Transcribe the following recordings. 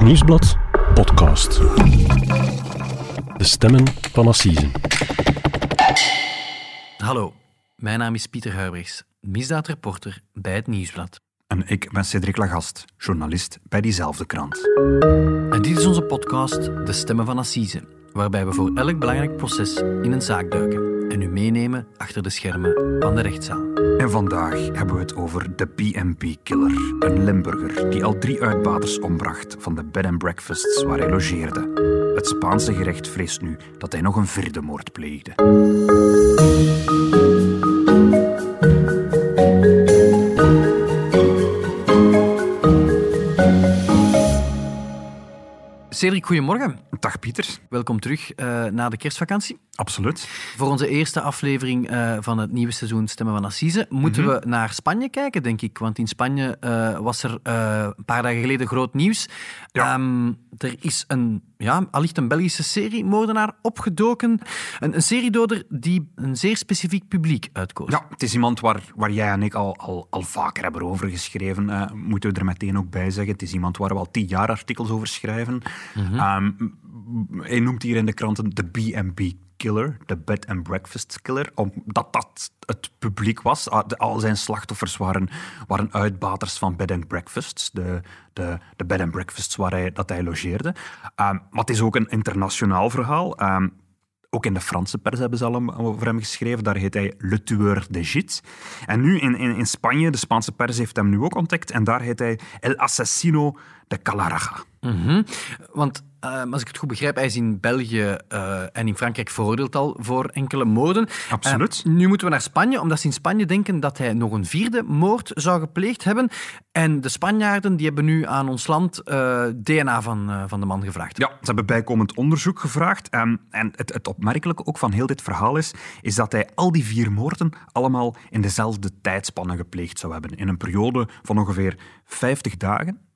Het Nieuwsblad podcast. De stemmen van Assise. Hallo, mijn naam is Pieter Huibrechts, misdaadreporter bij het Nieuwsblad. En ik ben Cedric Lagast, journalist bij diezelfde krant. En dit is onze podcast De Stemmen van Assise, waarbij we voor elk belangrijk proces in een zaak duiken en u meenemen achter de schermen van de rechtszaal. En vandaag hebben we het over de BNB-killer, een Limburger die al drie uitbaters ombracht van de bed and breakfasts waar hij logeerde. Het Spaanse gerecht vreest nu dat hij nog een vierde moord pleegde. Cedric, goedemorgen. Dag Pieter. Welkom terug uh, na de kerstvakantie. Absoluut. Voor onze eerste aflevering uh, van het nieuwe seizoen Stemmen van Assise moeten we naar Spanje kijken, denk ik. Want in Spanje uh, was er een paar dagen geleden groot nieuws. Ja. Um, er is een, ja, allicht een Belgische seriemoordenaar opgedoken. Een, een seriedoder die een zeer specifiek publiek uitkoos. Ja, het is iemand waar, waar jij en ik al, al, al vaker hebben over geschreven. moeten we er meteen ook bij zeggen. Het is iemand waar we al tien jaar artikels over schrijven. Mm -hmm. um, hij noemt hier in de kranten de B&B killer, de bed and breakfast killer, omdat dat het publiek was. Al zijn slachtoffers waren, waren uitbaters van bed and breakfasts, de, de, de bed and breakfasts waar hij, dat hij logeerde. Um, maar het is ook een internationaal verhaal. Um, ook in de Franse pers hebben ze al over hem geschreven. Daar heet hij Le Tueur de Git. En nu in, in, in Spanje, de Spaanse pers heeft hem nu ook ontdekt. En daar heet hij El Assassino de Calaraga. Mm -hmm. Want uh, als ik het goed begrijp, hij is in België uh, en in Frankrijk veroordeeld al voor enkele moorden. Absoluut. Uh, nu moeten we naar Spanje, omdat ze in Spanje denken dat hij nog een vierde moord zou gepleegd hebben. En de Spanjaarden die hebben nu aan ons land DNA van, van de man gevraagd. Ja, ze hebben bijkomend onderzoek gevraagd. Um, en het, het opmerkelijke ook van heel dit verhaal is, is dat hij al die vier moorden allemaal in dezelfde tijdspanne gepleegd zou hebben. In een periode van ongeveer 50 dagen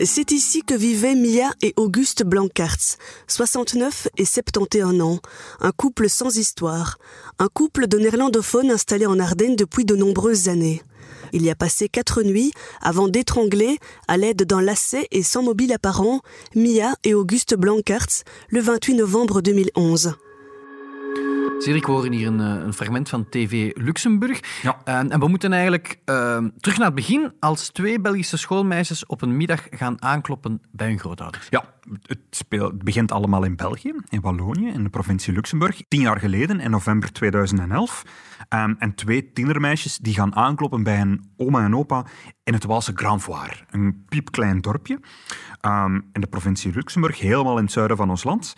C'est ici que vivaient Mia et Auguste Blancartz, 69 et 71 ans, un couple sans histoire, un couple de néerlandophones installés en Ardennes depuis de nombreuses années. Il y a passé quatre nuits avant d'étrangler, à l'aide d'un lacet et sans mobile apparent, Mia et Auguste Blancartz le 28 novembre 2011. Cedric, we horen hier een, een, fragment van TV Luxemburg. Ja. Uh, en we moeten eigenlijk uh, terug naar het begin, als twee Belgische schoolmeisjes op een middag gaan aankloppen bij hun grootouders. Ja, het, speelt, begint allemaal in België, in Wallonië, in de provincie Luxemburg. Tien jaar geleden, in november 2011. Um, en twee tienermeisjes die gaan aankloppen bij hun oma en opa in het Waalse Grandvoire. Een piepklein dorpje um, in de provincie Luxemburg, helemaal in het zuiden van ons land.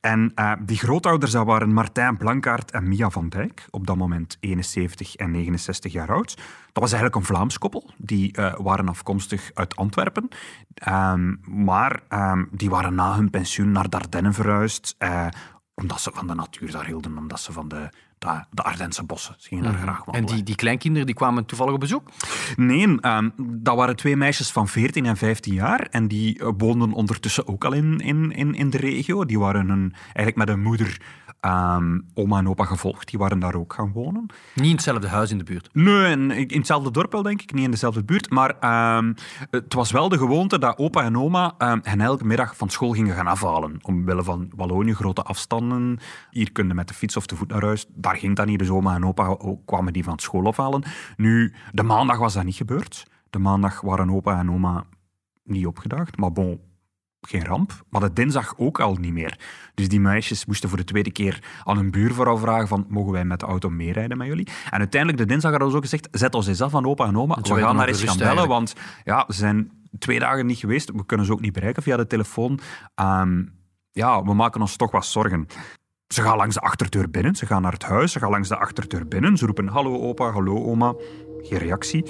En uh, die grootouders dat waren Martijn Blankaart en Mia van Dijk, op dat moment 71 en 69 jaar oud. Dat was eigenlijk een Vlaams koppel. Die uh, waren afkomstig uit Antwerpen. Um, maar die waren na hun pensioen naar Dardenne verhuisd, uh, omdat ze van de natuur daar hielden, omdat ze van de de, de Ardense bossen. Ze gingen daar Mhm. graag wandelen. En die, die kleinkinderen die kwamen toevallig op bezoek? Nee, um, dat waren twee meisjes van 14 en 15 jaar. En die uh, woonden ondertussen ook al in, in, in, in de regio. Die waren een, eigenlijk met een moeder um, oma en opa gevolgd. Die waren daar ook gaan wonen. Niet in hetzelfde huis in de buurt? Nee, in, in hetzelfde dorp wel, denk ik. Niet in dezelfde buurt. Maar um, het was wel de gewoonte dat opa en oma hen elke middag van school gingen gaan afhalen. Omwille van Wallonië, grote afstanden. Hier kun je met de fiets of te voet naar huis. Daar ging dat niet. Dus oma en opa kwamen die van school afhalen. Nu, de maandag was dat niet gebeurd. De maandag waren opa en oma niet opgedaagd. Maar bon, geen ramp. Maar de dinsdag ook al niet meer. Dus die meisjes moesten voor de tweede keer aan een buurvrouw vragen van mogen wij met de auto meerijden met jullie? En uiteindelijk de dinsdag hadden ze ook gezegd zet ons eens af van opa en oma. We gaan daar eens gaan bellen, want ja, ze zijn twee dagen niet geweest. We kunnen ze ook niet bereiken via de telefoon. Um, ja, we maken ons toch wat zorgen. Ze gaan langs de achterdeur binnen, ze gaan naar het huis, ze gaan langs de achterdeur binnen. Ze roepen hallo opa, hallo oma. Geen reactie.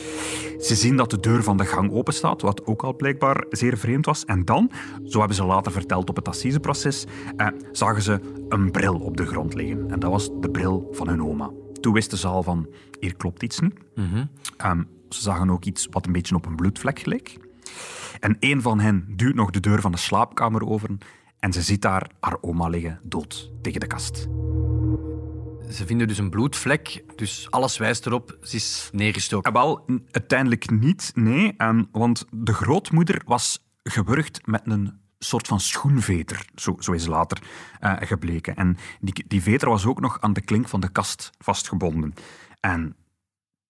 Ze zien dat de deur van de gang open staat, wat ook al blijkbaar zeer vreemd was. En dan, zo hebben ze later verteld op het assiseproces, eh, zagen ze een bril op de grond liggen. En dat was de bril van hun oma. Toen wisten ze al van, hier klopt iets niet. Um, ze zagen ook iets wat een beetje op een bloedvlek geleek. En een van hen duwt nog de deur van de slaapkamer over en ze ziet daar haar oma liggen, dood, tegen de kast. Ze vinden dus een bloedvlek, dus alles wijst erop, ze is neergestoken. Wel, uiteindelijk niet, nee. want de grootmoeder was gewurgd met een soort van schoenveter. Zo, zo is later eh, gebleken. En die, die veter was ook nog aan de klink van de kast vastgebonden. En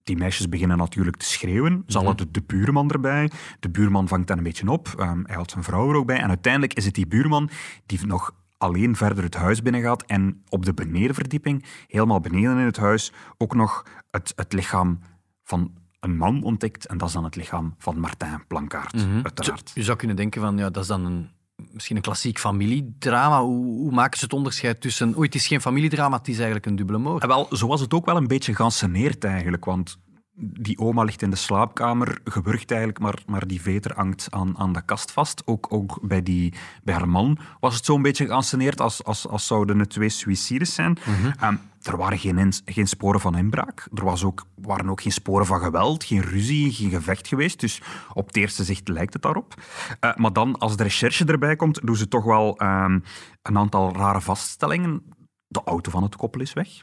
die meisjes beginnen natuurlijk te schreeuwen. Ze hadden de, de buurman erbij. De buurman vangt dan een beetje op. Ehm, hij had zijn vrouw er ook bij. En uiteindelijk is het die buurman die nog alleen verder het huis binnengaat en op de benedenverdieping, helemaal beneden in het huis, ook nog het, het lichaam van een man ontdekt. En dat is dan het lichaam van Martijn Plankaart, uiteraard. Je zou kunnen denken van, ja, dat is dan een, misschien een klassiek familiedrama. Hoe, hoe maken ze het onderscheid tussen... Oei, het is geen familiedrama, het is eigenlijk een dubbele moord. En wel, zo was het ook wel een beetje geanceneerd eigenlijk, want die oma ligt in de slaapkamer, gewurgd eigenlijk, maar, maar die veter hangt aan, aan de kast vast. Ook, ook bij, die, bij haar man was het zo'n beetje geanceneerd als, als, als zouden het twee suicides zijn. Ehm, er waren geen, geen sporen van inbraak. Er was ook, waren ook geen sporen van geweld, geen ruzie, geen gevecht geweest. Dus op het eerste zicht lijkt het daarop. Eh, maar dan, als de recherche erbij komt, doen ze toch wel ehm, een aantal rare vaststellingen. De auto van het koppel is weg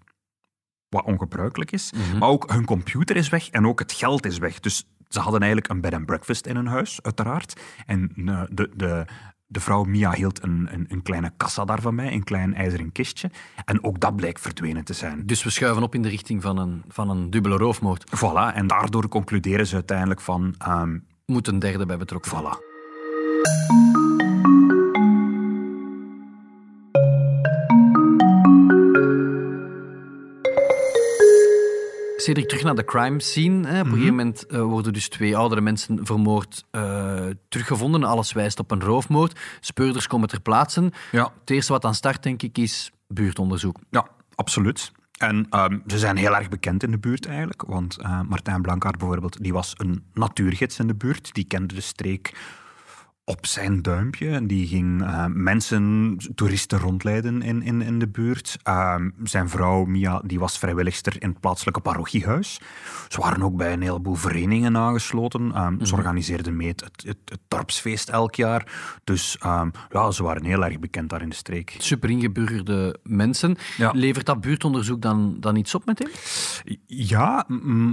wat ongebruikelijk is. Maar ook hun computer is weg en ook het geld is weg. Dus ze hadden eigenlijk een bed and breakfast in hun huis, uiteraard. En eh, de, de, de vrouw Mia hield een, een, een kleine kassa daarvan bij, een klein ijzeren kistje. En ook dat bleek verdwenen te zijn. Dus we schuiven op in de richting van een, van een dubbele roofmoord. Voilà, en daardoor concluderen ze uiteindelijk van... ehm, Moet een derde bij betrokken voilà. Cedric, terug naar de crime scene. Hè. Op een gegeven moment eh, worden dus twee oudere mensen vermoord eh, teruggevonden. Alles wijst op een roofmoord. Speurders komen ter plaatse. Ja. Het eerste wat aan start, denk ik, is buurtonderzoek. Ja, absoluut. En ehm, ze zijn heel erg bekend in de buurt eigenlijk. Want eh, Martijn Blankaart bijvoorbeeld, die was een natuurgids in de buurt. Die kende de streek op zijn duimpje. En die ging eh, mensen, toeristen rondleiden in, in, in de buurt. Ehm, zijn vrouw Mia die was vrijwilligster in het plaatselijke parochiehuis. Ze waren ook bij een heleboel verenigingen aangesloten. Ehm, Ze organiseerden mee het, het, het dorpsfeest elk jaar. Dus ja, ze waren heel erg bekend daar in de streek. Super ingeburgerde mensen. Ja. Levert dat buurtonderzoek dan, dan iets op meteen? Ja,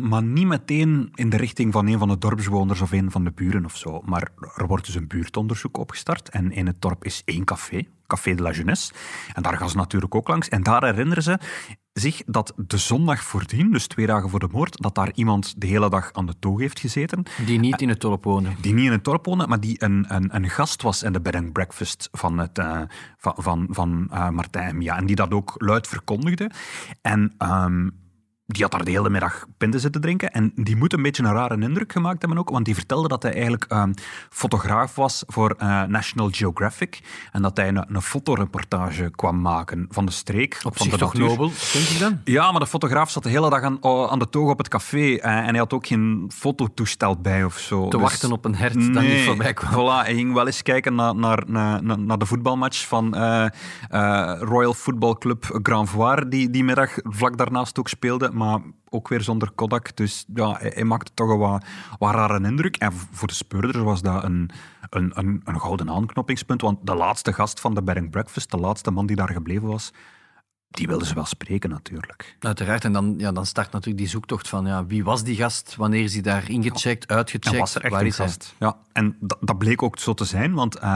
maar niet meteen in de richting van een van de dorpsbewoners of een van de buren of zo. Maar er wordt dus een buurtonderzoek opgestart. En in het dorp is één café, Café de la Jeunesse. En daar gaan ze natuurlijk ook langs. En daar herinneren ze zich dat de zondag voordien, dus twee dagen voor de moord, dat daar iemand de hele dag aan de toog heeft gezeten. Die niet in het dorp wonen. Die niet in het dorp woonde, maar die een, een, een gast was in de bed and breakfast van, het, eh, van, van, van eh, Martijn en Mia. En die dat ook luid verkondigde. En ehm, die had daar de hele middag pinten zitten drinken. En die moet een beetje een rare indruk gemaakt hebben ook, want die vertelde dat hij eigenlijk ehm, fotograaf was voor eh, National Geographic. En dat hij een, een fotoreportage kwam maken van de streek. Op van zich de toch natuur. nobel, denk ik dan? Ja, maar de fotograaf zat de hele dag aan, oh, aan de toog op het café eh, en hij had ook geen fototoestel bij of zo. Te Dus- wachten op een hert dat niet Nee, voorbij kwam. Voilà, hij ging wel eens kijken naar, naar, naar, naar- de voetbalmatch van eh, Royal Football Club Grand Voir, die die middag vlak daarnaast ook speelde, maar ook weer zonder Kodak. Dus ja, hij, maakte toch een wat, wat rare indruk. En voor de speurders was dat een, een, een, een gouden aanknopingspunt, want de laatste gast van de Bed and Breakfast, de laatste man die daar gebleven was, die wilden ze wel spreken natuurlijk. Uiteraard. En dan, ja, dan start natuurlijk die zoektocht van ja, wie was die gast? Wanneer is hij daar ingecheckt, uitgecheckt? En was er echt Waar een is hij? gast. Ja, en dat, bleek ook zo te zijn, want eh,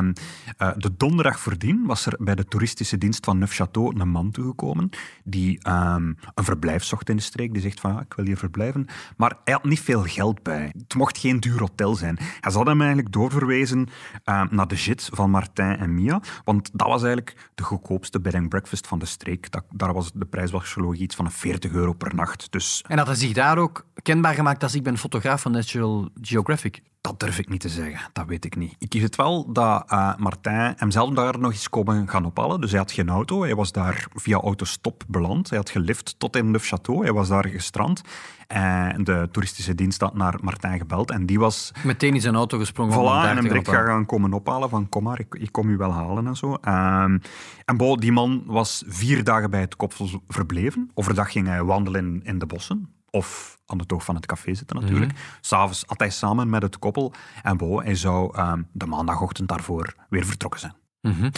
de donderdag voordien was er bij de toeristische dienst van Neufchâteau een man toegekomen die ehm, een verblijf zocht in de streek. Die zegt van, ja, ik wil hier verblijven. Maar hij had niet veel geld bij. Het mocht geen duur hotel zijn. Hij had hem eigenlijk doorverwezen ehm, naar de JIT van Martin en Mia, want dat was eigenlijk de goedkoopste bed and breakfast van de streek. Dat, daar was de prijs was iets van 40 euro per nacht. Dus En had hij zich daar ook kenbaar gemaakt als ik ben fotograaf van National Geographic? Dat durf ik niet te zeggen, dat weet ik niet. Ik weet wel dat eh, Martijn hemzelf daar nog eens komen gaan ophalen. Dus hij had geen auto, hij was daar via autostop beland. Hij had gelift tot in Neufchâteau, hij was daar gestrand. En de toeristische dienst had naar Martijn gebeld en die was Meteen in zijn auto gesprongen Voilà, en hem direct gaan gaan, komen ophalen van kom maar, ik, ik kom u wel halen en zo. Ehm, en bo, die man was vier dagen bij het koppel verbleven. Overdag ging hij wandelen in de bossen. Of aan de toog van het café zitten natuurlijk. S'avonds had hij samen met het koppel. En bo, hij zou ehm, de maandagochtend daarvoor weer vertrokken zijn. Mhm.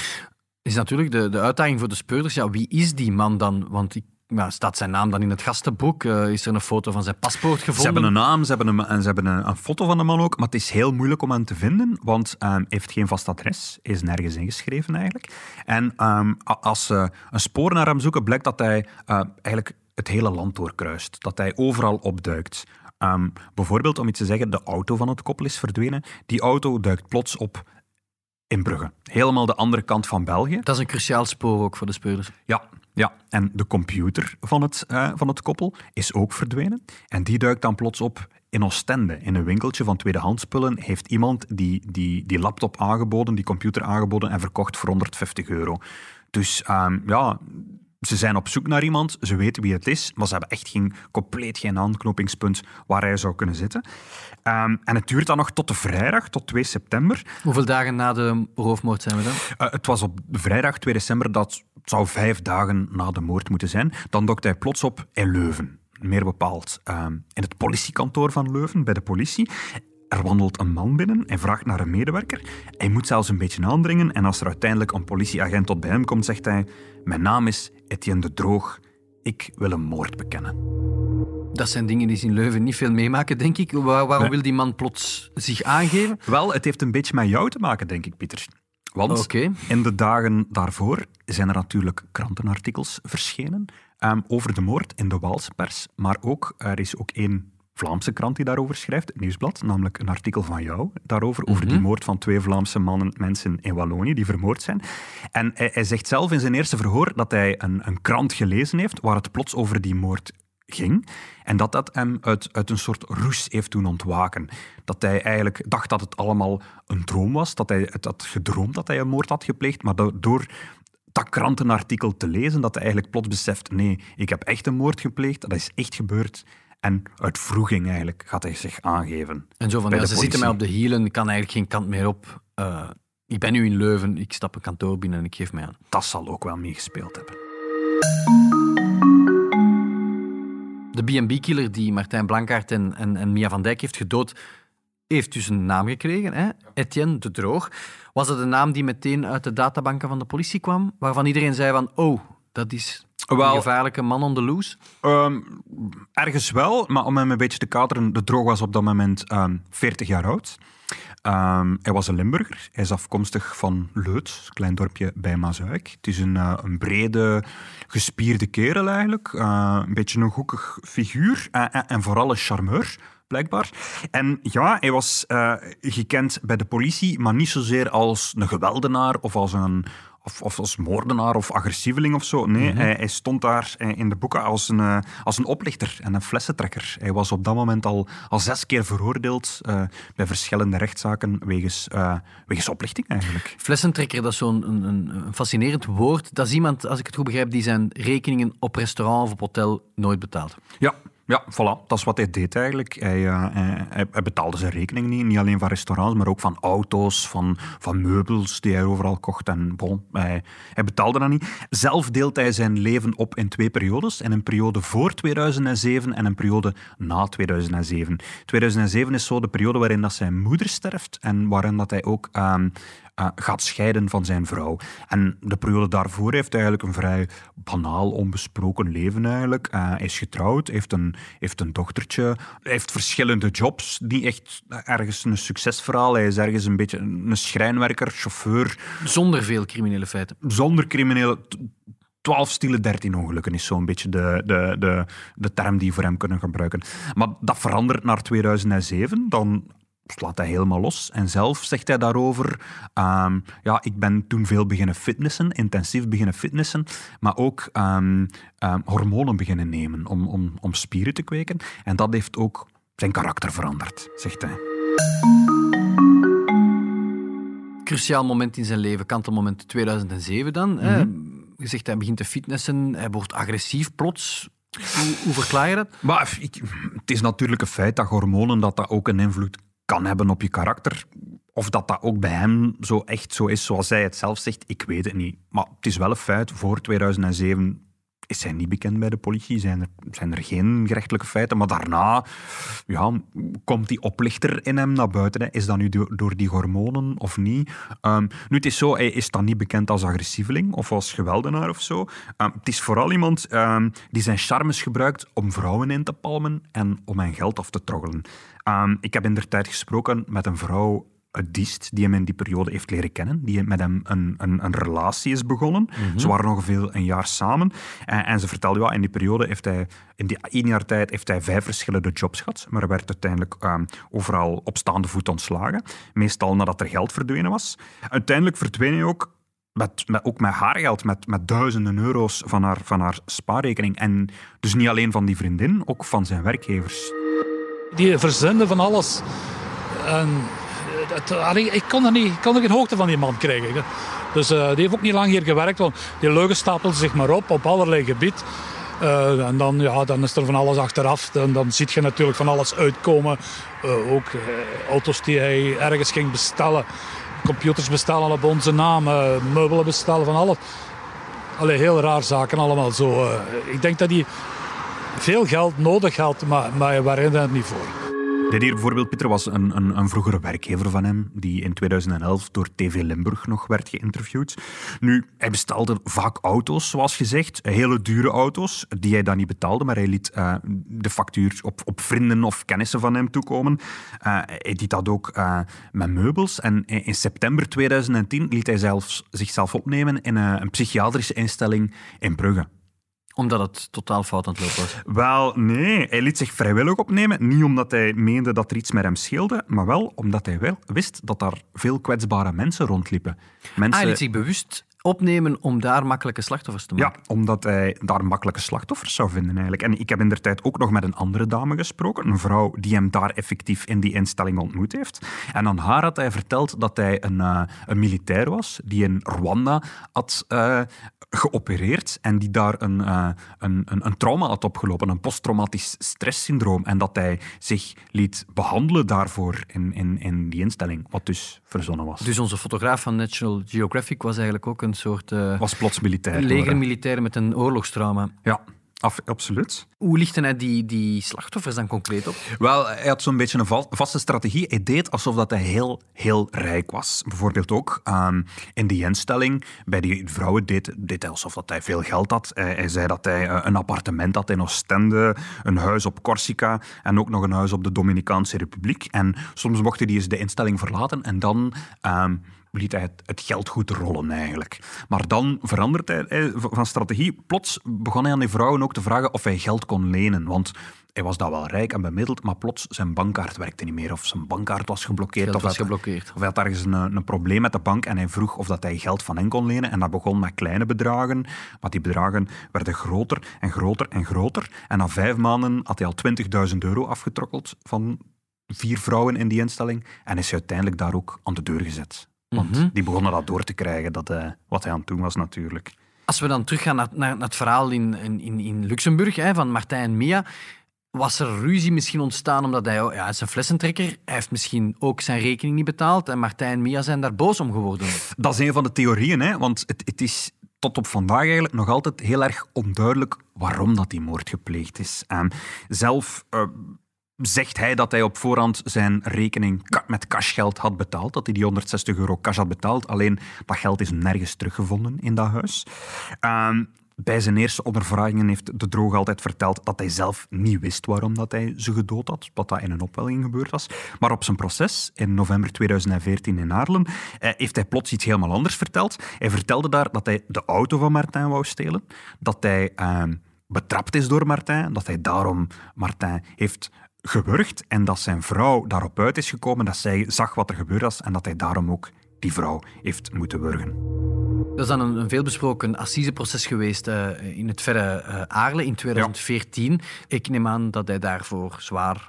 Is natuurlijk de, de uitdaging voor de speurders, ja, wie is die man dan? Want ik ja, staat zijn naam dan in het gastenboek? Uh, is er een foto van zijn paspoort gevonden? Ze hebben een naam, ze hebben een, en ze hebben een, een, foto van de man ook, maar het is heel moeilijk om hem te vinden, want um, hij heeft geen vast adres. Is nergens ingeschreven eigenlijk. En um, als ze een spoor naar hem zoeken, blijkt dat hij uh, eigenlijk het hele land doorkruist. Dat hij overal opduikt. Um, bijvoorbeeld, om iets te zeggen, de auto van het koppel is verdwenen. Die auto duikt plots op in Brugge. Helemaal de andere kant van België. Dat is een cruciaal spoor ook voor de speurders. Ja, ja. en de computer van het, uh, van het koppel is ook verdwenen. En die duikt dan plots op in Oostende. In een winkeltje van tweedehandspullen heeft iemand die, die, die laptop aangeboden, die computer aangeboden en verkocht voor 150 euro. Dus um, ja, ze zijn op zoek naar iemand, ze weten wie het is, maar ze hebben echt geen, compleet geen aanknopingspunt waar hij zou kunnen zitten. Um, en het duurt dan nog tot de vrijdag, tot 2 september. Hoeveel dagen na de roofmoord zijn we dan? Uh, het was op vrijdag 2 december, dat zou vijf dagen na de moord moeten zijn. Dan dokt hij plots op in Leuven. Meer bepaald um, in het politiekantoor van Leuven, bij de politie. Er wandelt een man binnen en vraagt naar een medewerker. Hij moet zelfs een beetje aandringen en als er uiteindelijk een politieagent tot bij hem komt, zegt hij: Mijn naam is Etienne de Droog. Ik wil een moord bekennen. Dat zijn dingen die ze in Leuven niet veel meemaken, denk ik. Waar, waarom wil die man plots zich aangeven? Wel, het heeft een beetje met jou te maken, denk ik, Pieter. Want okay. in de dagen daarvoor zijn er natuurlijk krantenartikels verschenen um, over de moord in de Waalse pers. Maar ook, er is ook één Vlaamse krant die daarover schrijft, het Nieuwsblad, namelijk een artikel van jou daarover, over die mhm. moord van twee Vlaamse mannen, mensen in Wallonië die vermoord zijn. En hij, hij zegt zelf in zijn eerste verhoor dat hij een, een krant gelezen heeft waar het plots over die moord ging. En dat dat hem uit, uit een soort roes heeft doen ontwaken. Dat hij eigenlijk dacht dat het allemaal een droom was, dat hij het had gedroomd dat hij een moord had gepleegd, maar door dat krantenartikel te lezen, dat hij eigenlijk plots beseft, nee, ik heb echt een moord gepleegd, dat is echt gebeurd. En uit vroeging eigenlijk gaat hij zich aangeven. En zo van, ja, ze zitten mij op de hielen, kan eigenlijk geen kant meer op. Uh, ik ben nu in Leuven, ik stap een kantoor binnen en ik geef mij aan. Dat zal ook wel meegespeeld hebben. De B&B-killer die Martijn Blankaert en, en, en, Mia van Dijk heeft gedood, heeft dus een naam gekregen, hè? Etienne de Droog. Was dat een naam die meteen uit de databanken van de politie kwam, waarvan iedereen zei van, oh, dat is wel, een gevaarlijke man on the loose? Um, ergens wel, maar om hem een beetje te kaderen, de droog was op dat moment um, ehm, 40 jaar oud. Um, hij was een Limburger. Hij is afkomstig van Leut, een klein dorpje bij Mazuik. Het is een, uh, een brede, gespierde kerel eigenlijk. Uh, een beetje een hoekig figuur uh, en vooral een charmeur blijkbaar. En ja, hij was gekend bij de politie, maar niet zozeer als een geweldenaar of als een, of, of als moordenaar of agressieveling of zo. Nee, mhm. hij, hij, stond daar eh, in de boeken als een, uh, als een oplichter en een flessentrekker. Hij was op dat moment al, al zes keer veroordeeld uh, bij verschillende rechtszaken wegens, uh, wegens oplichting eigenlijk. Flessentrekker, dat is zo'n een, een, fascinerend woord. Dat is iemand, als ik het goed begrijp, die zijn rekeningen op restaurant of op hotel nooit betaalt. Ja, ja, voilà. Dat is wat hij deed eigenlijk. Hij, uh, hij, hij, betaalde zijn rekening niet. Niet alleen van restaurants, maar ook van auto's, van, van meubels die hij overal kocht. En bon, hij, hij betaalde dat niet. Zelf deelt hij zijn leven op in twee periodes. In een periode voor 2007 en een periode na 2007. 2007 is zo de periode waarin dat zijn moeder sterft en waarin dat hij ook uh, uh, gaat scheiden van zijn vrouw. En de periode daarvoor heeft hij eigenlijk een vrij banaal, onbesproken leven eigenlijk. Uh, hij is getrouwd, heeft een, heeft een dochtertje, heeft verschillende jobs. Niet echt ergens een succesverhaal. Hij is ergens een beetje een schrijnwerker, chauffeur. Zonder veel criminele feiten. Zonder criminele... 12 stille 13 ongelukken is zo'n beetje de, de, de, de term die we voor hem kunnen gebruiken. Maar dat verandert naar 2007. Dan slaat hij helemaal los. En zelf zegt hij daarover, ehm, ja, ik ben toen veel beginnen fitnessen, intensief beginnen fitnessen, maar ook um, um, hormonen beginnen nemen om, om, om spieren te kweken. En dat heeft ook zijn karakter veranderd, zegt hij. Cruciaal moment in zijn leven, kantelmoment 2007 dan. Mm Je zegt hij begint te fitnessen, hij wordt agressief plots. Hoe, hoe verklaar je dat? Maar, ik, het is natuurlijk een feit dat hormonen dat dat ook een invloed kan hebben op je karakter. Of dat dat ook bij hem zo echt zo is zoals hij het zelf zegt, ik weet het niet. Maar het is wel een feit, voor 2007 is hij niet bekend bij de politie, zijn er, zijn er geen gerechtelijke feiten. Maar daarna ja, komt die oplichter in hem naar buiten. Hè. Is dat nu door, die hormonen of niet? Ehm, nu, het is zo, hij is dan niet bekend als agressieveling of als geweldenaar of zo. Ehm, het is vooral iemand ehm, die zijn charmes gebruikt om vrouwen in te palmen en om mijn geld af te troggelen. ik heb in der tijd gesproken met een vrouw Diest, die hem in die periode heeft leren kennen, die met hem een, een, een relatie is begonnen. Mhm. Ze waren ongeveer een jaar samen. En, en, ze vertelde, ja, in die periode heeft hij, in die één jaar tijd, heeft hij vijf verschillende jobs gehad, maar hij werd uiteindelijk ehm, overal op staande voet ontslagen. Meestal nadat er geld verdwenen was. Uiteindelijk verdween hij ook met, met, ook met haar geld, met, met duizenden euro's van haar, van haar spaarrekening. En dus niet alleen van die vriendin, ook van zijn werkgevers. Die verzenden van alles. En ik kon er, niet, kon er geen hoogte van die man krijgen. Dus uh, die heeft ook niet lang hier gewerkt, want die leugen stapelden zich maar op, op allerlei gebied. Uh, en dan, ja, dan is er van alles achteraf. Dan, dan zie je natuurlijk van alles uitkomen. Ook auto's die hij ergens ging bestellen. Computers bestellen op onze naam. meubelen bestellen, van alles. Allee, heel raar zaken allemaal zo. ik denk dat hij veel geld nodig had, maar, maar hij was er niet voor. Dit hier bijvoorbeeld, Pieter, was een, een, een, vroegere werkgever van hem, die in 2011 door TV Limburg nog werd geïnterviewd. Nu, hij bestelde vaak auto's, zoals gezegd, hele dure auto's, die hij dan niet betaalde, maar hij liet uh, de factuur op, op vrienden of kennissen van hem toekomen. Uh, hij deed dat ook uh, met meubels. En in september 2010 liet hij zelfs zichzelf opnemen in een psychiatrische instelling in Brugge omdat het totaal fout aan het lopen was? Wel, nee. Hij liet zich vrijwillig opnemen. Niet omdat hij meende dat er iets met hem scheelde, maar wel omdat hij wel wist dat daar veel kwetsbare mensen rondliepen. Mensen... Ah, hij liet zich bewust opnemen om daar makkelijke slachtoffers te maken. Ja, omdat hij daar makkelijke slachtoffers zou vinden eigenlijk. En ik heb in der tijd ook nog met een andere dame gesproken, een vrouw die hem daar effectief in die instelling ontmoet heeft. En aan haar had hij verteld dat hij een, uh, een militair was die in Rwanda had uh, geopereerd en die daar een, uh, een, een, een, trauma had opgelopen, een posttraumatisch stresssyndroom. En dat hij zich liet behandelen daarvoor in, in, in die instelling, wat dus verzonnen was. Dus onze fotograaf van National Geographic was eigenlijk ook een soort... Uh, was plots militair. Legermilitair met een oorlogstrauma. Ja absoluut. Hoe lichtte hij die, die slachtoffers dan concreet op? Wel, hij had zo'n beetje een vaste strategie. Hij deed alsof dat hij heel, heel rijk was. Bijvoorbeeld ook um, in die instelling, bij die vrouwen deed, deed hij alsof dat hij veel geld had. Hij, hij zei dat hij eh, een appartement had in Oostende, een huis op Corsica en ook nog een huis op de Dominicaanse Republiek. En soms mocht hij eens de instelling verlaten en dan... Um, liet hij het, geld goed rollen eigenlijk. Maar dan verandert hij, van strategie. Plots begon hij aan die vrouwen ook te vragen of hij geld kon lenen. Want hij was daar wel rijk en bemiddeld, maar plots zijn bankkaart werkte niet meer. Of zijn bankkaart was geblokkeerd. of, was geblokkeerd. of hij had ergens een, een, probleem met de bank en hij vroeg of dat hij geld van hen kon lenen. En dat begon met kleine bedragen. Maar die bedragen werden groter en groter en groter. En na vijf maanden had hij al 20.000 euro afgetrokkeld van vier vrouwen in die instelling. En is hij uiteindelijk daar ook aan de deur gezet. Want mhm. die begonnen dat door te krijgen, dat, uh, wat hij aan het doen was natuurlijk. Als we dan teruggaan naar, naar, naar het verhaal in, in, in Luxemburg hè, van Martijn en Mia, was er ruzie misschien ontstaan omdat hij, ja, hij is een flessentrekker, hij heeft misschien ook zijn rekening niet betaald en Martijn en Mia zijn daar boos om geworden. Dat is een van de theorieën, hè, want het, het is tot op vandaag eigenlijk nog altijd heel erg onduidelijk waarom dat die moord gepleegd is. Um, zelf uh, zegt hij dat hij op voorhand zijn rekening met cashgeld had betaald. Dat hij die 160 euro cash had betaald. Alleen dat geld is nergens teruggevonden in dat huis. Ehm, bij zijn eerste ondervragingen heeft de droog altijd verteld dat hij zelf niet wist waarom dat hij ze gedood had, wat dat in een opwelling gebeurd was. Maar op zijn proces in november 2014 in Aarlen eh, heeft hij plots iets helemaal anders verteld. Hij vertelde daar dat hij de auto van Martijn wou stelen, dat hij ehm, betrapt is door Martijn, dat hij daarom Martijn heeft gewurgd en dat zijn vrouw daarop uit is gekomen, dat zij zag wat er gebeurd was en dat hij daarom ook die vrouw heeft moeten wurgen. Dat is dan een, een veelbesproken assiseproces geweest uh, in het verre uh, Aarle in 2014. Ik neem aan dat hij daarvoor zwaar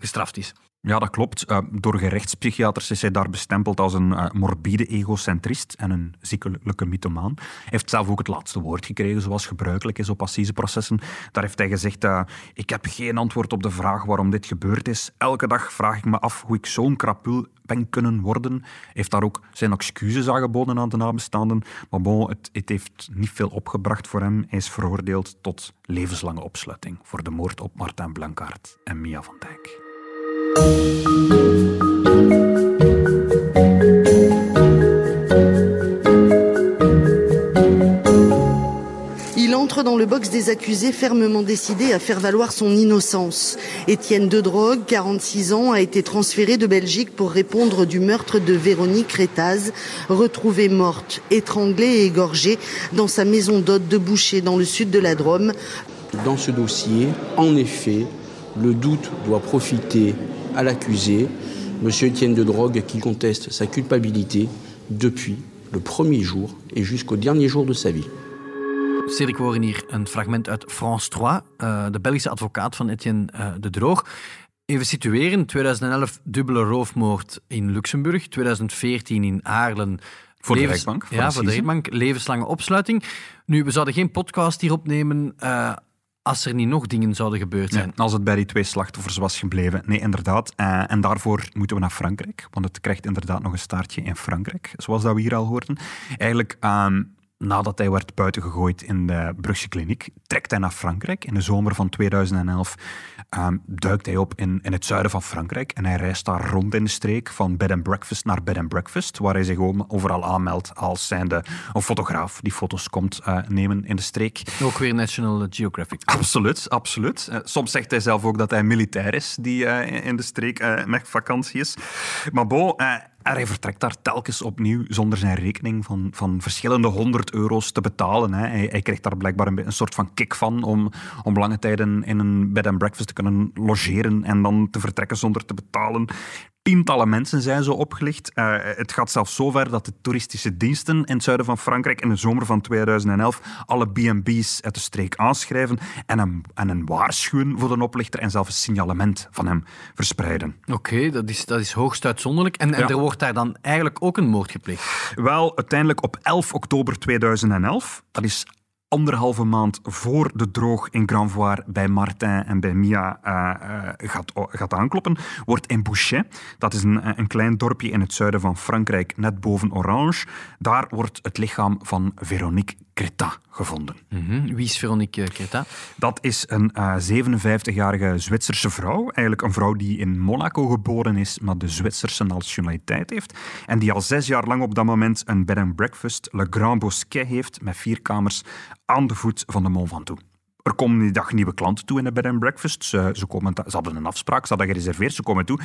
gestraft is. Ja, dat klopt. Uh, door gerechtspsychiaters is hij daar bestempeld als een uh, morbide egocentrist en een ziekelijke mythomaan. Hij heeft zelf ook het laatste woord gekregen, zoals gebruikelijk is op assiseprocessen. Daar heeft hij gezegd, uh, ik heb geen antwoord op de vraag waarom dit gebeurd is. Elke dag vraag ik me af hoe ik zo'n krapul ben kunnen worden. Hij heeft daar ook zijn excuses aangeboden aan de nabestaanden. Maar bon, het, het heeft niet veel opgebracht voor hem. Hij is veroordeeld tot levenslange opsluiting voor de moord op Martin Blankaert en Mia van Dijk. Il entre dans le box des accusés fermement décidé à faire valoir son innocence. Étienne de Drogue, 46 ans, a été transféré de Belgique pour répondre du meurtre de Véronique Rétaz, retrouvée morte, étranglée et égorgée dans sa maison d'hôte de Boucher dans le sud de la Drôme. Dans ce dossier, en effet, le doute doit profiter à l'accusé, M. Étienne de Drogue, qui conteste sa culpabilité depuis le premier jour et jusqu'au dernier jour de sa vie. Cedric, we horen hier een fragment uit France 3, uh, de Belgische advocaat van Etienne uh, de Droog. Even situeren, 2011 dubbele roofmoord in Luxemburg, 2014 in Aarlen. Voor levens... de rechtbank? Voor ja, voor de rechtbank. Levenslange opsluiting. Nu, we zouden geen podcast hier opnemen uh, als er niet nog dingen zouden gebeurd zijn. als het bij die twee slachtoffers was gebleven. Nee, inderdaad. Uh, en daarvoor moeten we naar Frankrijk, want het krijgt inderdaad nog een staartje in Frankrijk, zoals dat we hier al hoorden. Eigenlijk... Um, nadat hij werd buitengegooid in de Brugse kliniek, trekt hij naar Frankrijk. In de zomer van 2011 um, duikt hij op in, in het zuiden van Frankrijk en hij reist daar rond in de streek van bed and breakfast naar bed and breakfast, waar hij zich overal aanmeldt als zijnde een fotograaf die foto's komt uh, nemen in de streek. Ook weer National Geographic. Absoluut, absoluut. Uh, soms zegt hij zelf ook dat hij militair is die uh, in de streek met vakantie is. Maar bon, en hij vertrekt daar telkens opnieuw zonder zijn rekening van, van verschillende honderd euro's te betalen. Hè. Hij, krijgt daar blijkbaar een, een, soort van kick van om, om lange tijden in een bed and breakfast te kunnen logeren en dan te vertrekken zonder te betalen. Tientallen mensen zijn zo opgelicht. Uh, het gaat zelfs zover dat de toeristische diensten in het zuiden van Frankrijk in de zomer van 2011 alle B&B's uit de streek aanschrijven en een, en een waarschuwen voor de oplichter en zelfs een signalement van hem verspreiden. Oké, okay, dat, is, dat is hoogst uitzonderlijk. En, en ja. er wordt daar dan eigenlijk ook een moord gepleegd? Wel, uiteindelijk op 11 oktober 2011, dat is anderhalve maand voor de droog in Granvoire bij Martin en bij Mia uh, uh, gaat, gaat aankloppen, wordt in Bouchet, dat is een, een klein dorpje in het zuiden van Frankrijk, net boven Orange, daar wordt het lichaam van Veronique Creta gevonden. Mm -hmm. Wie is Veronique Creta? Dat is een uh, 57-jarige Zwitserse vrouw. Eigenlijk een vrouw die in Monaco geboren is, maar de Zwitserse nationaliteit heeft. En die al zes jaar lang op dat moment een bed and breakfast, Le Grand Bosquet, heeft met vier kamers aan de voet van de Mont Ventoux. Er komen die dag nieuwe klanten toe in de bed and breakfast. Ze, ze, komen, ze hadden een afspraak, ze hadden gereserveerd, ze komen toe.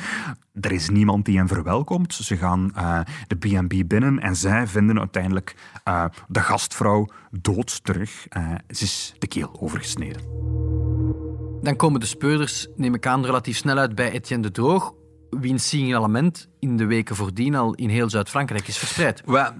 Er is niemand die hen verwelkomt. Ze gaan uh, de B&B binnen en zij vinden uiteindelijk uh, de gastvrouw dood terug. Uh, ze is de keel overgesneden. Dan komen de speurders, neem ik aan, relatief snel uit bij Etienne de Droog, wiens signalement in de weken voordien al in heel Zuid-Frankrijk is verspreid. Well,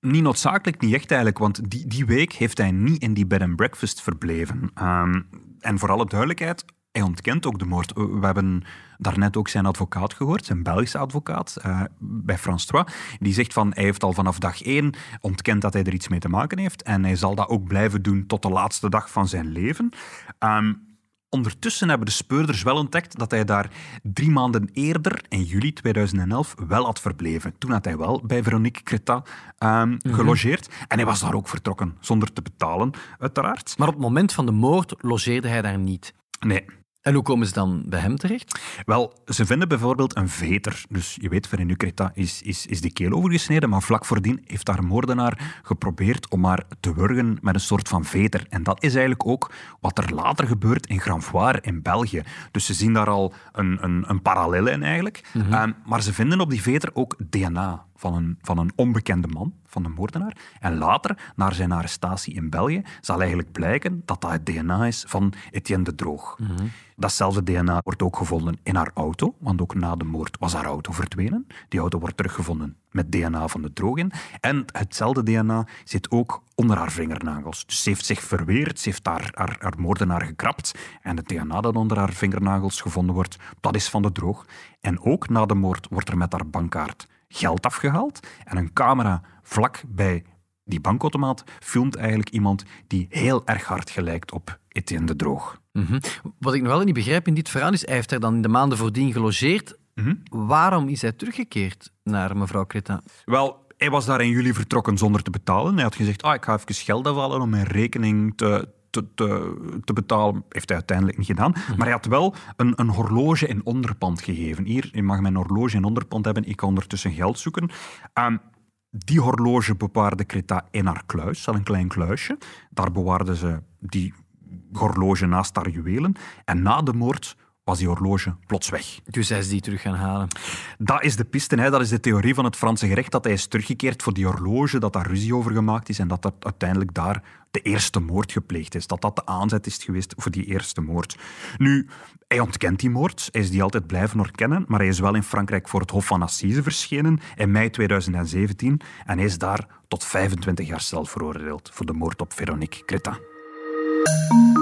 niet noodzakelijk, niet echt eigenlijk, want die, die week heeft hij niet in die bed and breakfast verbleven. Um, en voor alle duidelijkheid, hij ontkent ook de moord. We hebben daarnet ook zijn advocaat gehoord, zijn Belgische advocaat, uh, bij Frans 3. Die zegt van, hij heeft al vanaf dag één ontkend dat hij er iets mee te maken heeft. En hij zal dat ook blijven doen tot de laatste dag van zijn leven. Um, Ondertussen hebben de speurders wel ontdekt dat hij daar drie maanden eerder, in juli 2011, wel had verbleven. Toen had hij wel bij Veronique Creta um, gelogeerd. Mm -hmm. En hij was daar ook vertrokken, zonder te betalen, uiteraard. Maar op het moment van de moord logeerde hij daar niet? Nee. En hoe komen ze dan bij hem terecht? Wel, ze vinden bijvoorbeeld een veter. Dus je weet, Verenu Creta is, is, is de keel overgesneden, maar vlak voordien heeft daar een moordenaar geprobeerd om haar te wurgen met een soort van veter. En dat is eigenlijk ook wat er later gebeurt in Granvoire in België. Dus ze zien daar al een, een, een parallel in eigenlijk. Mm -hmm. um, maar ze vinden op die veter ook DNA van een, van een onbekende man, van een moordenaar. En later, naar zijn arrestatie in België, zal eigenlijk blijken dat dat het DNA is van Etienne de Droog. Datzelfde DNA wordt ook gevonden in haar auto, want ook na de moord was haar auto verdwenen. Die auto wordt teruggevonden met DNA van de Droog in. En hetzelfde DNA zit ook onder haar vingernagels. Dus ze heeft zich verweerd, ze heeft haar, haar, haar moordenaar gekrapt. En het DNA dat onder haar vingernagels gevonden wordt, dat is van de Droog. En ook na de moord wordt er met haar bankkaart geld afgehaald. En een camera vlak bij die bankautomaat filmt eigenlijk iemand die heel erg hard gelijkt op Etienne de Droog. Mhm. Wat ik nog wel niet begrijp in dit verhaal is, hij heeft er dan in de maanden voordien gelogeerd. Mhm. Waarom is hij teruggekeerd naar mevrouw Creta? Wel, hij was daar in juli vertrokken zonder te betalen. Hij had gezegd, ah, ik ga even geld afhalen om mijn rekening te, te, te, te betalen. Heeft hij uiteindelijk niet gedaan. Maar hij had wel een, een horloge in onderpand gegeven. Hier, je mag mijn horloge in onderpand hebben. Ik kan ondertussen geld zoeken. Ehm, die horloge bewaarde Creta in haar kluis, al een klein kluisje. Daar bewaarde ze die horloge naast haar juwelen. En na de moord was die horloge plots weg. Dus hij is die terug gaan halen. Dat is de piste, hè. dat is de theorie van het Franse gerecht, dat hij is teruggekeerd voor die horloge, dat daar ruzie over gemaakt is en dat dat uiteindelijk daar de eerste moord gepleegd is. Dat dat de aanzet is geweest voor die eerste moord. Nu, hij ontkent die moord, hij is die altijd blijven ontkennen, maar hij is wel in Frankrijk voor het Hof van Assise verschenen in mei 2017 en hij is daar tot 25 jaar cel veroordeeld voor de moord op Véronique Cretin.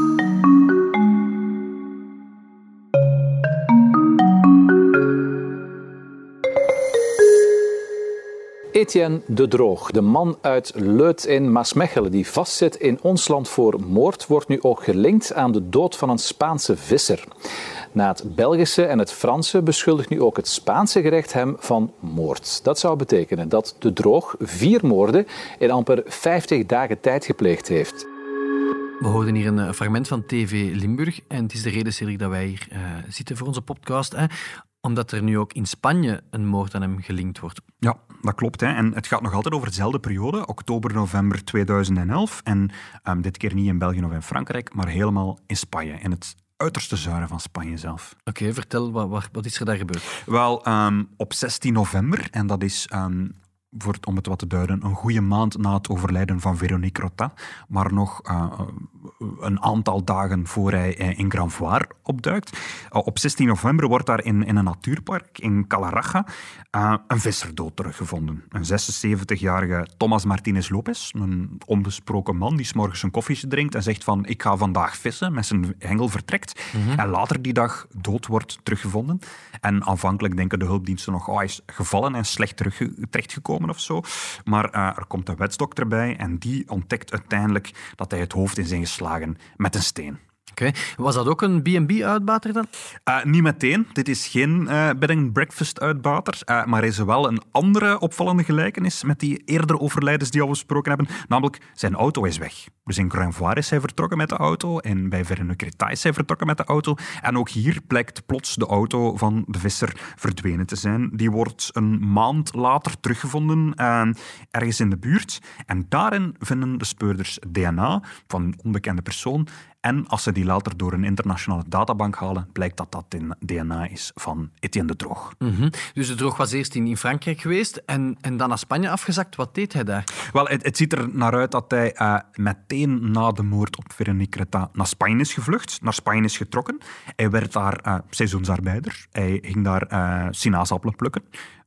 Etienne de Droog, de man uit Leut in Maasmechelen die vastzit in ons land voor moord, wordt nu ook gelinkt aan de dood van een Spaanse visser. Na het Belgische en het Franse beschuldigt nu ook het Spaanse gerecht hem van moord. Dat zou betekenen dat de Droog vier moorden in amper 50 dagen tijd gepleegd heeft. We hoorden hier een eh, fragment van TV Limburg. En het is de reden, Cedric, dat wij hier eh, zitten voor onze podcast. Hè, omdat er nu ook in Spanje een moord aan hem gelinkt wordt. Ja, dat klopt. Hè. En het gaat nog altijd over dezelfde periode, oktober-november 2011. En ehm, dit keer niet in België of in Frankrijk, maar helemaal in Spanje, in het uiterste zuiden van Spanje zelf. Oké, vertel, wat, wat, wat is er daar gebeurd? Wel, ehm, op 16 november, en dat is, ehm, voor het, om het wat te duiden, een goede maand na het overlijden van Veronique Rota, maar nog eh, een aantal dagen voor hij eh, in Grand Voir opduikt. Uh, op 16 november wordt daar in, in een natuurpark in Calaraja uh, een visser dood teruggevonden. Een 76-jarige Thomas Martinez Lopez, een onbesproken man die s'morgens een koffietje drinkt en zegt van ik ga vandaag vissen, met zijn hengel vertrekt. En later die dag dood wordt teruggevonden. En aanvankelijk denken de hulpdiensten nog, oh, hij is gevallen en slecht terug, terechtgekomen of zo. Maar uh, er komt een wetsdokter bij en die ontdekt uiteindelijk dat hij het hoofd in zijn geslagen met een steen. Was dat ook een B&B-uitbater dan? Uh, niet meteen. Dit is geen uh, bed and breakfast uitbater, uh, maar er is wel een andere opvallende gelijkenis met die eerder overlijdens die al besproken hebben. Namelijk, zijn auto is weg. Dus in Grand Voir is hij vertrokken met de auto en bij Veronique Reta is hij vertrokken met de auto. En ook hier blijkt plots de auto van de visser verdwenen te zijn. Die wordt een maand later teruggevonden ergens in de buurt. En daarin vinden de speurders DNA van een onbekende persoon en als ze die later door een internationale databank halen, blijkt dat dat DNA is van Etienne de Droog. Mm -hmm. Dus de Droog was eerst in, in Frankrijk geweest en, en dan naar Spanje afgezakt. Wat deed hij daar? Wel, het, het ziet er naar uit dat hij uh, meteen na de moord op Veronique naar Spanje is gevlucht, naar Spanje is getrokken. Hij werd daar uh, seizoensarbeider. Hij ging daar uh, sinaasappelen plukken.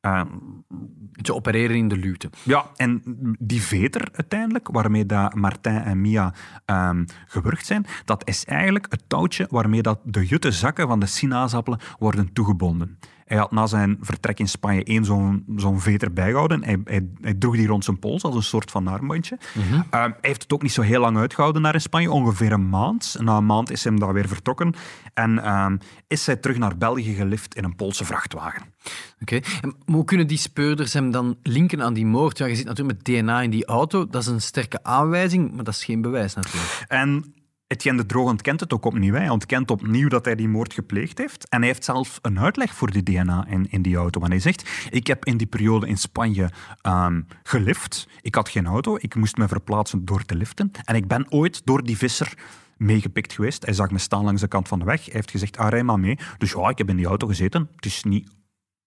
Uh, Ze opereren in de luwte. Ja, en die veter uiteindelijk, waarmee dat Martin en Mia um, gewurgd zijn, dat is eigenlijk het touwtje waarmee dat de jutte zakken van de sinaasappelen worden toegebonden. Hij had na zijn vertrek in Spanje één zo'n zo'n veter bijgehouden. Hij, hij, hij, droeg die rond zijn pols als een soort van armbandje. Mm -hmm. uh, hij heeft het ook niet zo heel lang uitgehouden naar in Spanje, ongeveer een maand. Na een maand is hij daar weer vertrokken en uh, is hij terug naar België gelift in een Poolse vrachtwagen. Oké, okay. hoe kunnen die speurders hem dan linken aan die moord? Ja, je ziet natuurlijk met DNA in die auto, dat is een sterke aanwijzing, maar dat is geen bewijs natuurlijk. En Etienne de Droog ontkent het ook opnieuw. Hij ontkent opnieuw dat hij die moord gepleegd heeft. En hij heeft zelf een uitleg voor die DNA in, in die auto. Hij zegt, ik heb in die periode in Spanje um, gelift. Ik had geen auto, ik moest me verplaatsen door te liften. En ik ben ooit door die visser meegepikt geweest. Hij zag me staan langs de kant van de weg. Hij heeft gezegd, ah, rij maar mee. Dus ja, ik heb in die auto gezeten. Het is niet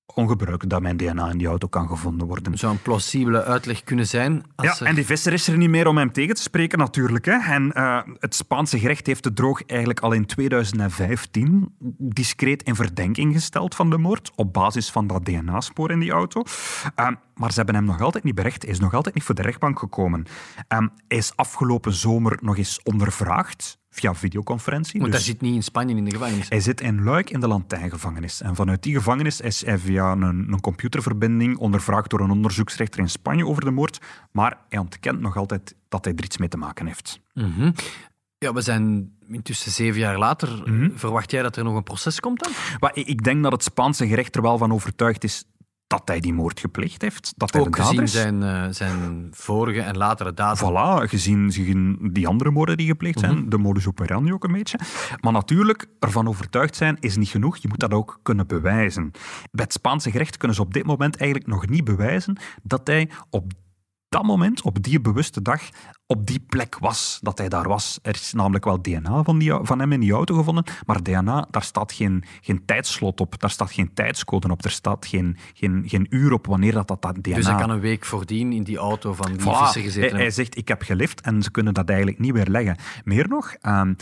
ongebruikelijk dat mijn DNA in die auto kan gevonden worden. Zou een plausibele uitleg kunnen zijn. Als ja, er- en die visser is er niet meer om hem tegen te spreken, natuurlijk. Hè. En eh, het Spaanse gerecht heeft de droog eigenlijk al in 2015 discreet in verdenking gesteld van de moord, op basis van dat DNA-spoor in die auto. Eh, maar ze hebben hem nog altijd niet berecht. Hij is nog altijd niet voor de rechtbank gekomen. Eh, hij is afgelopen zomer nog eens ondervraagd via videoconferentie. Want Dus- hij zit niet in Spanje in de gevangenis. hij zit in Luik in de Lantijngevangenis. En vanuit die gevangenis is hij via een, een computerverbinding ondervraagd door een onderzoeksrechter in Spanje over de moord. Maar hij ontkent nog altijd dat hij er iets mee te maken heeft. Mhm. Ja, we zijn intussen zeven jaar later. Mhm. Verwacht jij dat er nog een proces komt dan? Maar ik- ik denk dat het Spaanse gerecht er wel van overtuigd is dat hij die moord gepleegd heeft. Dat hij Ook de gezien zijn, eh, zijn vorige en latere daden. Voilà, gezien, gezien die andere moorden die gepleegd zijn, Mhm. de modus operandi ook een beetje. Maar natuurlijk, ervan overtuigd zijn is niet genoeg. Je moet dat ook kunnen bewijzen. Bij het Spaanse gerecht kunnen ze op dit moment eigenlijk nog niet bewijzen dat hij op dat moment, op die bewuste dag, op die plek was, dat hij daar was. Er is namelijk wel DNA van, die, van hem in die auto gevonden, maar DNA, daar staat geen, geen tijdslot op, daar staat geen tijdscode op, er staat geen, geen, geen uur op wanneer dat, dat, dat DNA... Dus hij kan een week voordien in die auto van die Voilà. visser Hij, gezeten hij hebben. zegt, ik heb gelift en ze kunnen dat eigenlijk niet weer leggen. Meer nog, ehm,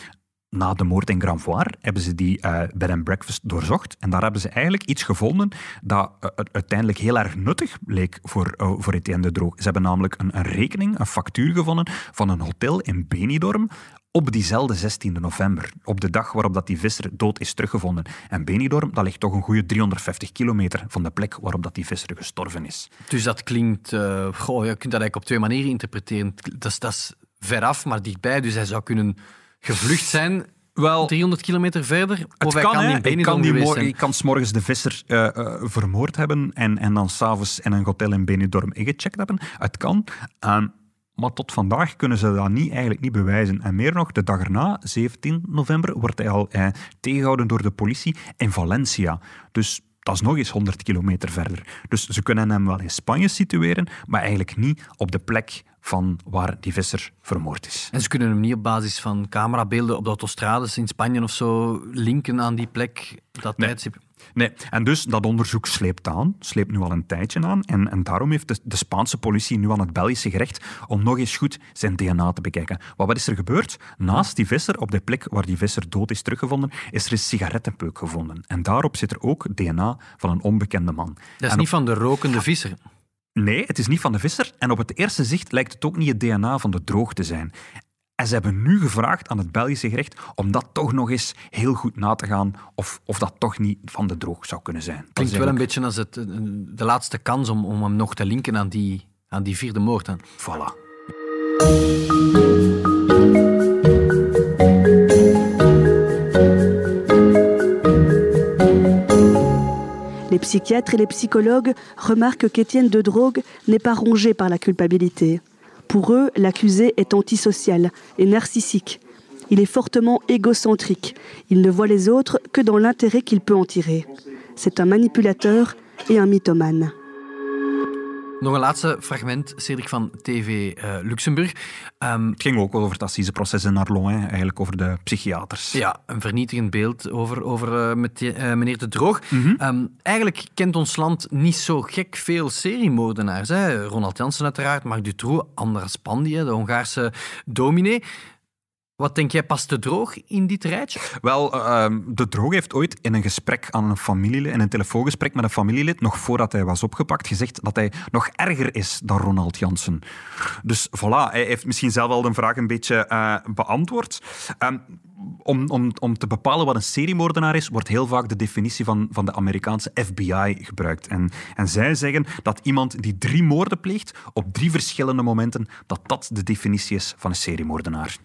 na de moord in Granvoire hebben ze die eh bed and breakfast doorzocht. En daar hebben ze eigenlijk iets gevonden dat eh, uiteindelijk heel erg nuttig leek voor, eh, voor Etienne de Droog. Ze hebben namelijk een, een rekening, een factuur gevonden van een hotel in Benidorm op diezelfde 16 november, op de dag waarop dat die visser dood is teruggevonden. En Benidorm, dat ligt toch een goede 350 kilometer van de plek waarop dat die visser gestorven is. Dus dat klinkt... goh, je kunt dat eigenlijk op twee manieren interpreteren. Dat is, dat is veraf, maar dichtbij. Dus hij zou kunnen gevlucht zijn Wel, 300 kilometer verder. hij kan, kan in Ik kan die zijn. Kan morgens de visser eh, eh, vermoord hebben en, en dan s'avonds in een hotel in Benidorm ingecheckt hebben. Het kan. Ehm, maar tot vandaag kunnen ze dat niet, eigenlijk niet bewijzen. En meer nog, de dag erna, 17 november, wordt hij al eh, tegengehouden door de politie in Valencia. Dus dat is nog eens 100 kilometer verder. Dus ze kunnen hem wel in Spanje situeren, maar eigenlijk niet op de plek van waar die visser vermoord is. En ze kunnen hem niet op basis van camerabeelden op de autostrades in Spanje of zo linken aan die plek, dat Nee. tijdstip. Nee, en dus dat onderzoek sleept aan, sleept nu al een tijdje aan. En, en daarom heeft de, de Spaanse politie nu aan het Belgische gerecht om nog eens goed zijn DNA te bekijken. Want wat is er gebeurd? Naast die visser, op de plek waar die visser dood is teruggevonden, is er een sigarettenpeuk gevonden. En daarop zit er ook DNA van een onbekende man. Dat is niet van de rokende visser. Nee, het is niet van de visser. En op het eerste zicht lijkt het ook niet het DNA van de droog te zijn. En ze hebben nu gevraagd aan het Belgische gerecht om dat toch nog eens heel goed na te gaan of, of dat toch niet van de droog zou kunnen zijn. Dat is Klinkt wel een beetje als het, eh, de laatste kans om, om hem nog te linken aan die, aan die vierde moord. dan. Voilà. Les psychiatres et les psychologues remarquent qu'Étienne de Drogue n'est pas rongé par la culpabilité. Pour eux, l'accusé est antisocial et narcissique. Il est fortement égocentrique. Il ne voit les autres que dans l'intérêt qu'il peut en tirer. C'est un manipulateur et un mythomane. Nog een laatste fragment, Cedric, van TV eh, Luxemburg. Ehm, Het ging ook over het assiseproces in Arlon, hè, eigenlijk over de psychiaters. ja, een vernietigend beeld over, over eh, met eh, meneer De Droog. Mhm. Ehm, eigenlijk kent ons land niet zo gek veel seriemoordenaars. Hè? Ronald Jansen uiteraard, Marc Dutroux, Andras Pandi, de Hongaarse dominee. Wat denk jij, past De Droog in dit rijtje? Wel, ehm, de droog heeft ooit in een gesprek aan een familielid, in een telefoongesprek met een familielid, nog voordat hij was opgepakt, gezegd dat hij nog erger is dan Ronald Jansen. Dus voilà, hij heeft misschien zelf al de vraag een beetje eh, beantwoord. Ehm, om, om, om te bepalen wat een seriemoordenaar is, wordt heel vaak de definitie van, van de Amerikaanse FBI gebruikt. En, en zij zeggen dat iemand die drie moorden pleegt op drie verschillende momenten, dat dat de definitie is van een seriemoordenaar.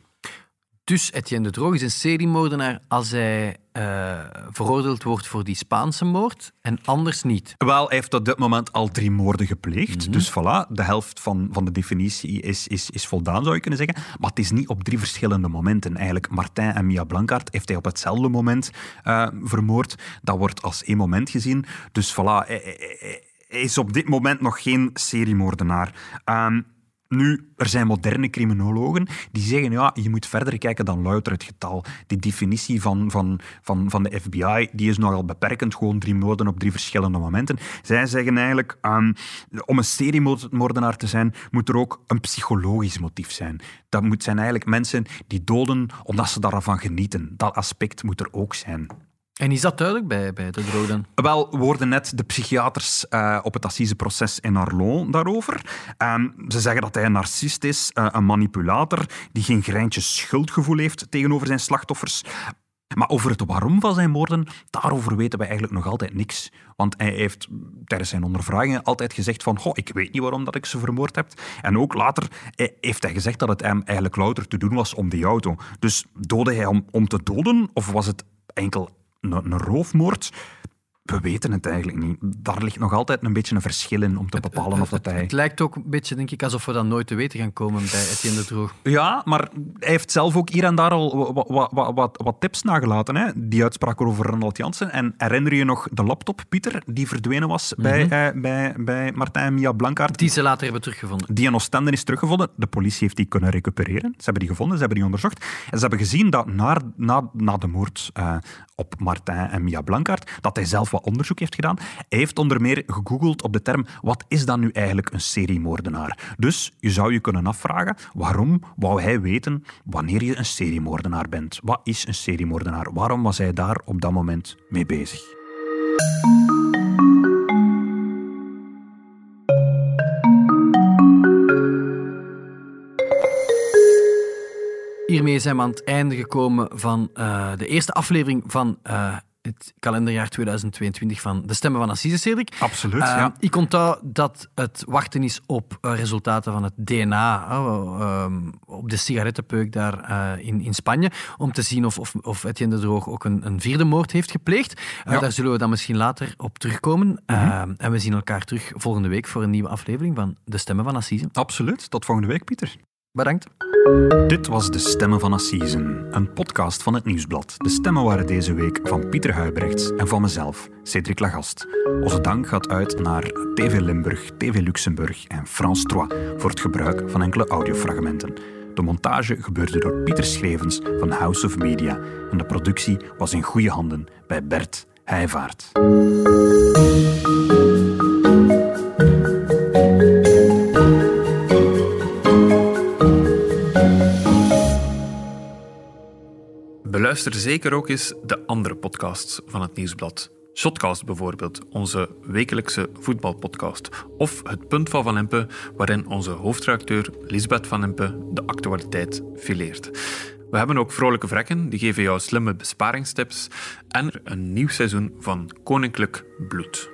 Dus Etienne de Droog is een seriemoordenaar als hij eh, veroordeeld wordt voor die Spaanse moord en anders niet. Wel, hij heeft op dit moment al drie moorden gepleegd. Dus voilà, de helft van, van de definitie is, is, is voldaan, zou je kunnen zeggen. Maar het is niet op drie verschillende momenten. Eigenlijk, Martin en Mia Blancard heeft hij op hetzelfde moment eh, vermoord. Dat wordt als één moment gezien. Dus voilà, hij, hij- hij- hij is op dit moment nog geen seriemoordenaar. Ehm, Nu, er zijn moderne criminologen die zeggen, ja, je moet verder kijken dan louter het getal. Die definitie van, van, van, van de FBI die is nogal beperkend, gewoon drie moorden op drie verschillende momenten. Zij zeggen eigenlijk, um, om een seriemoordenaar te zijn, moet er ook een psychologisch motief zijn. Dat moet zijn eigenlijk mensen die doden omdat ze daarvan genieten. Dat aspect moet er ook zijn. En is dat duidelijk bij, bij de droden? Wel, we hoorden net de psychiaters uh, op het assiseproces in Arlon daarover. Um, ze zeggen dat hij een narcist is, uh, een manipulator, die geen greintje schuldgevoel heeft tegenover zijn slachtoffers. Maar over het waarom van zijn moorden, daarover weten we eigenlijk nog altijd niks. Want hij heeft tijdens zijn ondervragingen altijd gezegd van Goh, ik weet niet waarom dat ik ze vermoord heb. En ook later heeft hij gezegd dat het hem eigenlijk louter te doen was om die auto. Dus doodde hij om, om te doden of was het enkel een, roofmoord we weten het eigenlijk niet. Daar ligt nog altijd een beetje een verschil in om te bepalen of dat hij... Het lijkt ook een beetje, denk ik, alsof we dat nooit te weten gaan komen bij Etienne de Droog. Ja, maar hij heeft zelf ook hier en daar al wat, wat, wat, wat tips nagelaten. Hè? Die uitspraak over Ronald Jansen. En herinner je nog de laptop, Pieter, die verdwenen was bij, mm -hmm. bij, bij Martijn Mia Blankaart? Die ze later hebben teruggevonden. Die in Oostende is teruggevonden. De politie heeft die kunnen recupereren. Ze hebben die gevonden, ze hebben die onderzocht. En ze hebben gezien dat na, na, na de moord uh, op Martijn en Mia Blankaart, dat hij zelf onderzoek heeft gedaan. Hij heeft onder meer gegoogeld op de term wat is dan nu eigenlijk een seriemoordenaar? Dus je zou je kunnen afvragen waarom wou hij weten wanneer je een seriemoordenaar bent? Wat is een seriemoordenaar? Waarom was hij daar op dat moment mee bezig? Hiermee zijn we aan het einde gekomen van uh, de eerste aflevering van uh, het kalenderjaar 2022 van De Stemmen van Assise, Cedric. Absoluut, uh, ja. Ik onthoud dat het wachten is op resultaten van het DNA um, op de sigarettenpeuk daar in, in Spanje, om te zien of, of, of Etienne de Droog ook een, een vierde moord heeft gepleegd. Ja. Daar zullen we dan misschien later op terugkomen. -hmm. en we zien elkaar terug volgende week voor een nieuwe aflevering van De Stemmen van Assise. Absoluut. Tot volgende week, Pieter. Bedankt. Dit was De Stemmen van Assisen, een podcast van het Nieuwsblad. De stemmen waren deze week van Pieter Huibrechts en van mezelf, Cedric Lagast. Onze dank gaat uit naar TV Limburg, TV Luxemburg en France 3 voor het gebruik van enkele audiofragmenten. De montage gebeurde door Pieter Schrevens van House of Media en de productie was in goede handen bij Bert Heijvaart. Beluister zeker ook eens de andere podcasts van het Nieuwsblad. Shotcast bijvoorbeeld, onze wekelijkse voetbalpodcast. Of Het Punt van Van Impe, waarin onze hoofdredacteur Lisbeth Van Impe de actualiteit fileert. We hebben ook vrolijke vrekken, die geven jou slimme besparingstips. En een nieuw seizoen van Koninklijk Bloed.